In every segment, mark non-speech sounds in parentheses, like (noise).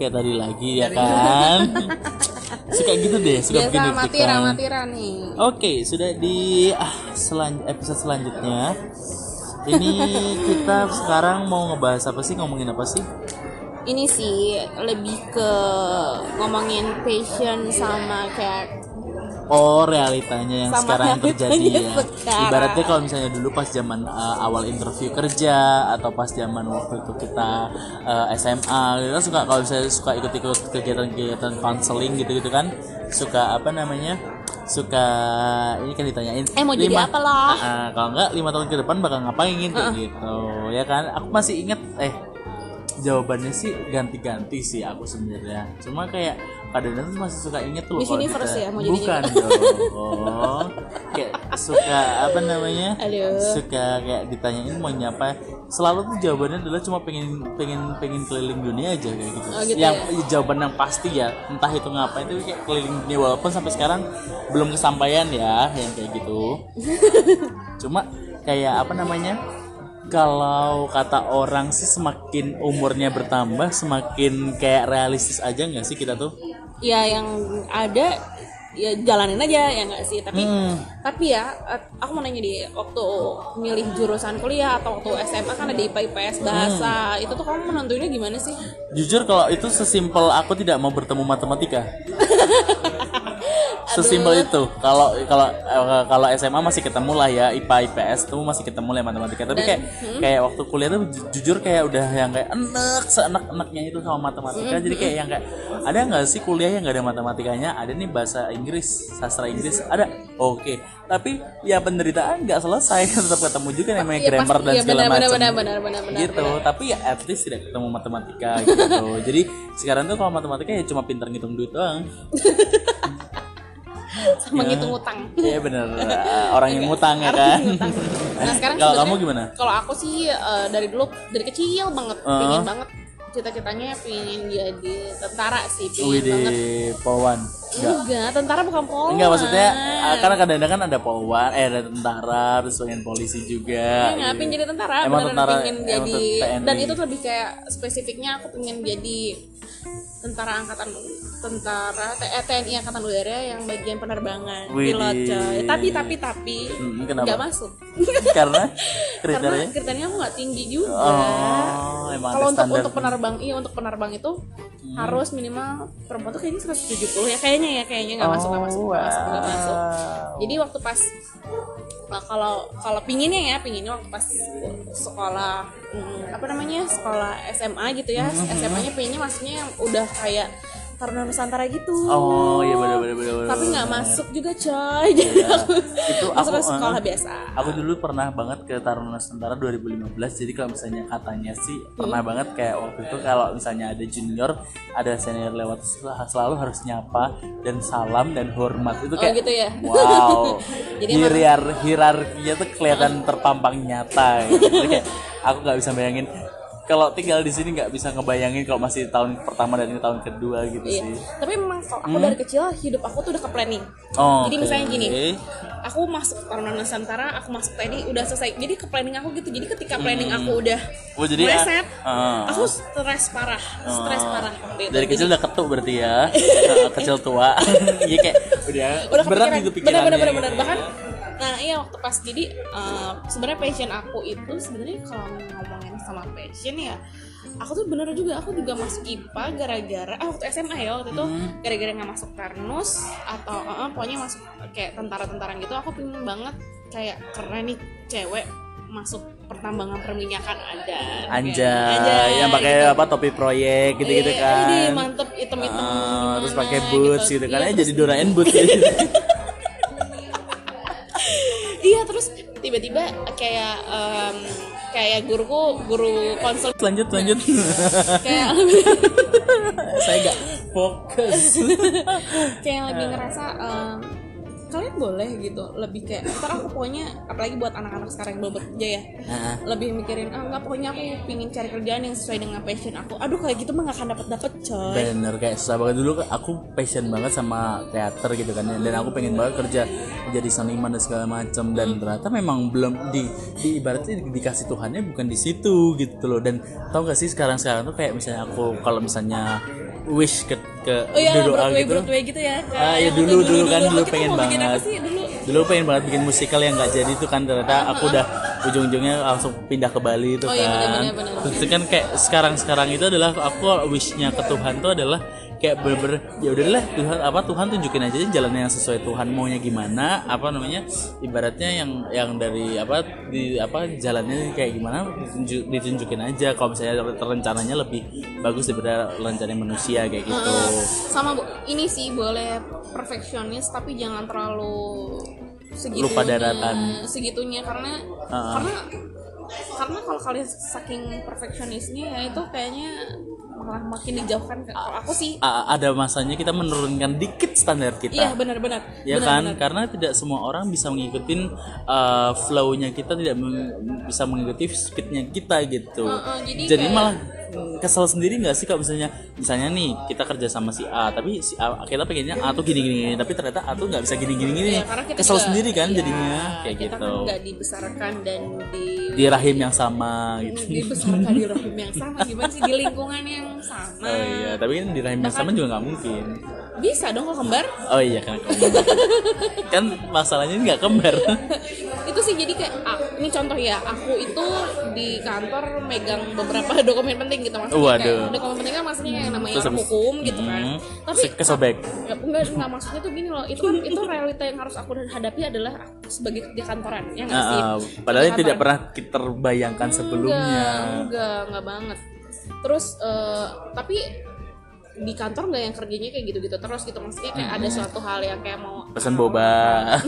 kayak tadi lagi ya kan suka gitu deh suka Biasa bikin amatiran nih. Oke, sudah di ah, selan episode selanjutnya. Ini kita sekarang mau ngebahas apa sih? Ngomongin apa sih? Ini sih lebih ke ngomongin passion sama kayak Oh, realitanya yang Sama sekarang yang terjadi ya. sekarang. Ibaratnya kalau misalnya dulu pas zaman uh, awal interview kerja atau pas zaman waktu itu kita uh, SMA, kita suka kalau misalnya suka ikut-ikut kegiatan-kegiatan counseling gitu-gitu kan, suka apa namanya? suka ini kan ditanyain Eh, mau jadi apa lo? Ah, ah, kalau enggak lima tahun ke depan bakal ngapain kayak gitu ya kan aku masih inget eh jawabannya sih ganti-ganti sih aku sebenarnya cuma kayak kadang-kadang tuh masih suka inget tuh loh Miss Universe kita- ya, mau jadi bukan dong. Kayak suka apa namanya? Aduh. suka kayak ditanyain mau nyapa. Selalu tuh jawabannya adalah cuma pengen pengen pengen keliling dunia aja kayak gitu, Oh, gitu yang ya? jawaban yang pasti ya entah itu ngapain itu kayak keliling dunia. Walaupun sampai sekarang belum kesampaian ya yang kayak gitu. (laughs) Cuma kayak apa namanya kalau kata orang sih semakin umurnya bertambah semakin kayak realistis aja nggak sih kita tuh ya yang ada ya jalanin aja ya nggak sih tapi Hmm. tapi ya aku mau nanya di waktu milih jurusan kuliah atau waktu SMA kan ada IPA IPS bahasa Hmm. itu tuh kamu menentuinnya gimana sih jujur kalau itu sesimpel aku tidak mau bertemu matematika (laughs) sesimpel itu. Kalau kalau eh, kalau SMA masih ketemu lah ya IPA IPS tuh masih ketemu lah ya matematika. Tapi kayak kayak waktu kuliah tuh ju- jujur kayak udah yang kayak enak seenak enaknya itu sama matematika. Jadi kayak yang kayak ada nggak sih kuliah yang nggak ada matematikanya? Ada nih bahasa Inggris sastra Inggris ada? Oke. Tapi ya penderitaan nggak selesai (laughs) tetap ketemu juga namanya Iya, grammar pasti. dan Iya, segala macam. benar, benar, gitu. Tapi ya at least tidak ketemu matematika gitu. (laughs) Jadi sekarang tuh kalau matematika ya cuma pintar ngitung duit doang (laughs) (laughs) sama ngitung utang Iya bener orang yang ngutang ya kan. nah sekarang Kalau kamu gimana? kalau aku sih eh, dari dulu dari kecil banget Uh. pengen banget cita-citanya pengen jadi tentara sih pengen Wih di banget Polwan. Enggak. enggak tentara bukan polwan Enggak maksudnya ah, karena kadang-kadang kan ada Polwan, eh ada tentara, terus pengen polisi juga. Enggak, pengen jadi tentara, Emang tentara, pengen emang jadi TNI. dan itu lebih kayak spesifiknya aku pengen jadi tentara angkatan tentara eh, TNI angkatan udara yang bagian penerbangan Widih. pilot coy. Tapi tapi tapi Hmm, nggak masuk. Karena (laughs) karena kriterianya. kriterianya aku nggak tinggi juga. Oh, kalau untuk untuk penerbang iya untuk penerbang itu harus minimal perempuan tuh kayaknya 170 ya kayaknya ya kayaknya nggak masuk nggak masuk nggak masuk nggak masuk. jadi waktu pas nah, kalau kalau pinginnya ya pinginnya waktu pas sekolah hmm, apa namanya sekolah SMA gitu ya SMA-nya pinginnya maksudnya yang udah kayak Taruna Nusantara gitu. Oh iya benar benar benar. tapi nggak masuk juga coy. Jadi (laughs) aku Itu masuk aku, ke sekolah eh, biasa. Aku dulu pernah banget ke Taruna Nusantara 2015 Jadi kalau misalnya katanya sih Pernah banget kayak waktu itu Kalau misalnya ada junior Ada senior lewat sel- Selalu harus nyapa Dan salam dan hormat. Itu oh kayak gitu ya? Wow. (laughs) Jadi Hirar, Hierarkinya tuh kelihatan terpampang nyata gitu. Jadi kayak (laughs) Aku nggak bisa bayangin kalau tinggal di sini nggak bisa ngebayangin kalau masih tahun pertama dan ini tahun kedua gitu Iya. sih. Tapi memang kalau aku dari kecil hidup aku tuh udah ke planning. Oh, Jadi misalnya oke. gini, aku masuk Taruna Nusantara, aku masuk TNI udah selesai. Jadi ke planning aku gitu. Jadi ketika planning aku udah Oh, jadi meleset, ah, aku stres parah, stres parah waktu itu. dari kecil udah ketuk berarti ya (laughs) kecil tua (laughs) iya kayak udah, udah berat gitu pikirannya bener bahkan nah iya waktu pas jadi eh, sebenarnya passion aku itu sebenarnya kalau ngomongin sama passion ya aku tuh bener juga aku juga masuk IPA gara-gara ah waktu SMA ya waktu itu Hmm. gara-gara nggak masuk Tarnus atau eh, eh, pokoknya masuk kayak tentara-tentara gitu aku pengen banget kayak keren nih cewek masuk pertambangan perminyakan ada Anjay, yang pakai apa topi proyek gitu-gitu Iya, kan. ini mantep item-item Ah, terus pakai boots gitu, kan. Iya, Eh, terus jadi Doraen boots (laughs) gitu. Terus tiba-tiba kayak em, kayak guruku guru konsol lanjut lanjut. kayak (laughs) Saya gak fokus. (laughs) kayak lagi ngerasa em, kalian boleh gitu lebih kayak ntar aku pokoknya apalagi buat anak-anak sekarang yang belum bekerja ya. Nah, lebih mikirin ah nggak pokoknya aku pingin cari kerjaan yang sesuai dengan passion aku. Aduh kayak gitu mah gak akan dapat dapat coy. Bener kayak banget. Dulu aku passion banget sama teater gitu kan ya. dan aku pengen banget kerja jadi seniman dan segala macam dan ternyata memang belum di, di ibaratnya di- dikasih Tuhannya bukan di situ gitu loh. Dan tau gak sih sekarang sekarang tuh kayak misalnya aku kalau misalnya wish ke ke oh iya Broadway gitu Broadway gitu ya. Ah, iya, Yang dulu- dulu kan, dulu Kita pengen banget. dulu dulu pengen banget bikin musikal yang nggak jadi tuh kan ternyata aku udah ujung-ujungnya langsung pindah ke Bali itu Oh kan. iya, terus itu kan kayak sekarang-sekarang itu adalah aku wishnya ke Tuhan tuh adalah kayak bener-bener ya udahlah Tuhan apa Tuhan tunjukin aja jalan yang sesuai Tuhan maunya gimana apa namanya ibaratnya yang yang dari apa di apa jalannya kayak gimana ditunjuk, ditunjukin aja. Kalau misalnya rencananya lebih bagus daripada rencana manusia kayak gitu. Sama Bu, ini sih boleh perfeksionis tapi jangan terlalu segitunya Lupa daratan. segitunya. Karena Ah. karena karena kalau kalian saking perfeksionisnya ya itu kayaknya malah makin dijauhkan. Ke- kalau aku sih A- ada masanya kita menurunkan dikit standar kita. Iya benar-benar ya kan? karena tidak semua orang bisa mengikuti uh, flow-nya kita tidak meng- bisa mengikuti speednya kita gitu. Heeh, jadi jadi kayak- malah kesel sendiri nggak sih kalau misalnya misalnya nih kita kerja sama si A tapi si A kita pengennya A tuh gini gini, gini, tapi ternyata A tuh nggak bisa gini gini. Gini Iya, kita kesel juga- sendiri kan iya, jadinya kayak kita gitu. kan nggak dibesarkan dan di di rahim yang sama gitu. dibesarkan di (laughs) rahim yang sama gimana sih di lingkungan yang sama? Oh iya tapi kan di rahim yang sama juga nggak mungkin bisa dong kalau kembar. Oh iya kan kan masalahnya ini nggak kembar. Itu sih jadi kayak ah, ini contoh ya aku itu di kantor megang beberapa dokumen penting gitu maksudnya Waduh. kayak dokumen penting kan maksudnya yang namanya Terus hukum gitu kan. Hmm, tapi kesobek. Ya, enggak enggak maksudnya tuh gini loh itu kan itu realita yang harus aku hadapi adalah sebagai di kantoran ya nggak sih? Ah, padahal Di tidak kantoran. pernah kita terbayangkan sebelumnya. Enggak enggak banget. Terus eh, tapi di kantor nggak yang kerjanya kayak gitu-gitu terus gitu. Maksudnya kayak ada suatu hal yang kayak mau pesan boba.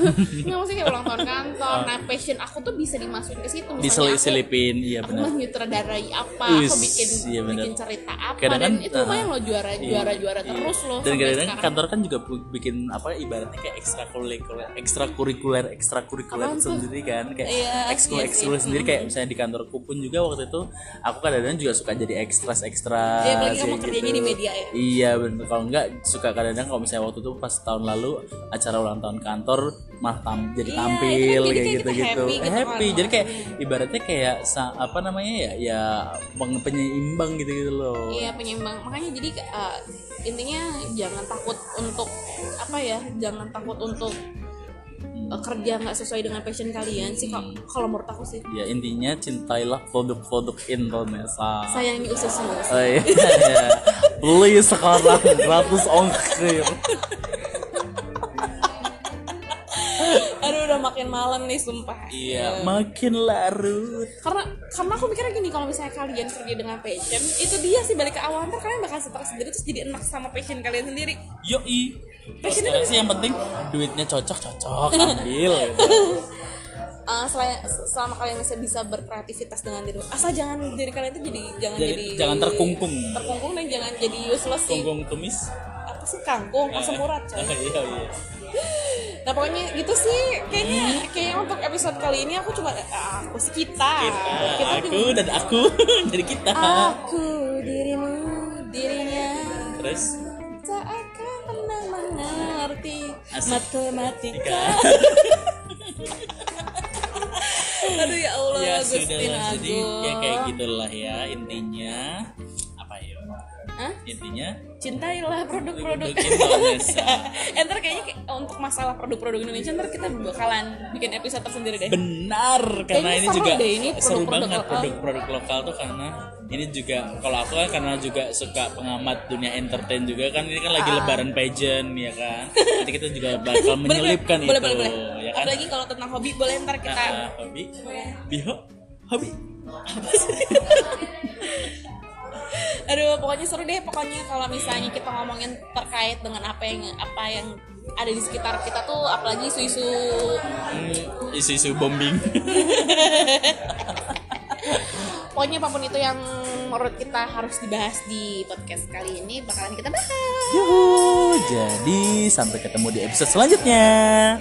(laughs) Nggak maksudnya kayak ulang tahun kantor nah passion. Aku tuh bisa dimasukin ke situ. Misalnya aku diselip-selipin iya aku benar. menyutradarai apa aku Wis, bikin iya bikin cerita apa. Kadang dan kan, itu lumayan loh juara juara juara terus loh dan sampai kadang-kadang kantor kan juga bikin apa ibaratnya kayak ekstrakurikuler ekstrakurikuler ekstrakurikuler sendiri kan. Kayak Iya, ekskul iya ekskul sih. sendiri. Kayak misalnya di kantorku pun juga waktu itu aku kadang-kadang juga suka jadi ekstras ekstra Iya, apalagi kamu kerjanya di media ya. Iya bener. Kalau enggak suka kadang-kadang kalau misalnya waktu itu pas tahun lalu acara ulang tahun kantor malah tam- jadi Iya, tampil kan kayak kayak gitu kita gitu happy gitu happy. kan. jadi kayak ibaratnya kayak apa namanya ya ya penyeimbang gitu gitu loh. Iya penyeimbang. Makanya jadi uh, intinya jangan takut untuk apa ya jangan takut untuk kerja nggak sesuai dengan passion kalian sih kalau kalau menurut aku sih. Ya intinya cintailah produk-produk Indonesia. Sayangi ususnya oh, iya. beli sekarang gratis ongkir (laughs) makin malam nih sumpah. Iya. Makin larut. karena karena aku mikirnya gini kalau misalnya kalian kerja dengan passion itu dia sih balik ke awal ntar kalian bakal stres sendiri terus jadi enak sama passion kalian sendiri. Yoi. Terus sekarang sih yang penting duitnya cocok cocok (laughs) ambil gitu. Uh, selain selama kalian masih bisa berkreativitas dengan diri asal jangan diri kalian itu jadi jangan Jadi- jadi jangan terkungkung. terkungkung dan jangan jadi useless sih. Punggung tumis sih kangkung asam urat coy. (laughs) Iya iya. Nah pokoknya gitu sih. Kayaknya kayaknya untuk episode kali ini aku cuma ah, aku sih kita kita aku dan aku (laughs) jadi kita. Aku dirimu dirinya. Terus? Tak akan pernah mengerti Asik. matematika. (laughs) Aduh ya Allah ya Agustin sudah lah jadi Agung. ya kayak gitulah ya intinya. Apa ya Hah? intinya cintailah produk-produk Produk Indonesia. Entar (laughs) kayaknya kayak untuk masalah produk-produk Indonesia ntar kita bakalan bikin episode tersendiri deh. benar karena Kayaknya ini seru juga deh ini seru produk-produk banget lokal. produk-produk lokal tuh karena ini juga kalau aku kan karena juga suka pengamat dunia entertain juga kan ini kan lagi Ah. lebaran pageant ya kan nanti kita juga bakal (laughs) menyelipkan boleh, itu boleh, boleh. ya kan Apalagi kalau tentang hobi boleh ntar kita Ah, hobi biho hobi (laughs) Aduh, pokoknya seru deh. Pokoknya kalau misalnya kita ngomongin terkait dengan apa yang apa yang ada di sekitar kita tuh, apalagi isu-isu Hmm, isu-isu bombing (laughs) pokoknya apa pun itu yang menurut kita harus dibahas di podcast kali ini bakalan kita bahas. Yuhu, jadi sampai ketemu di episode selanjutnya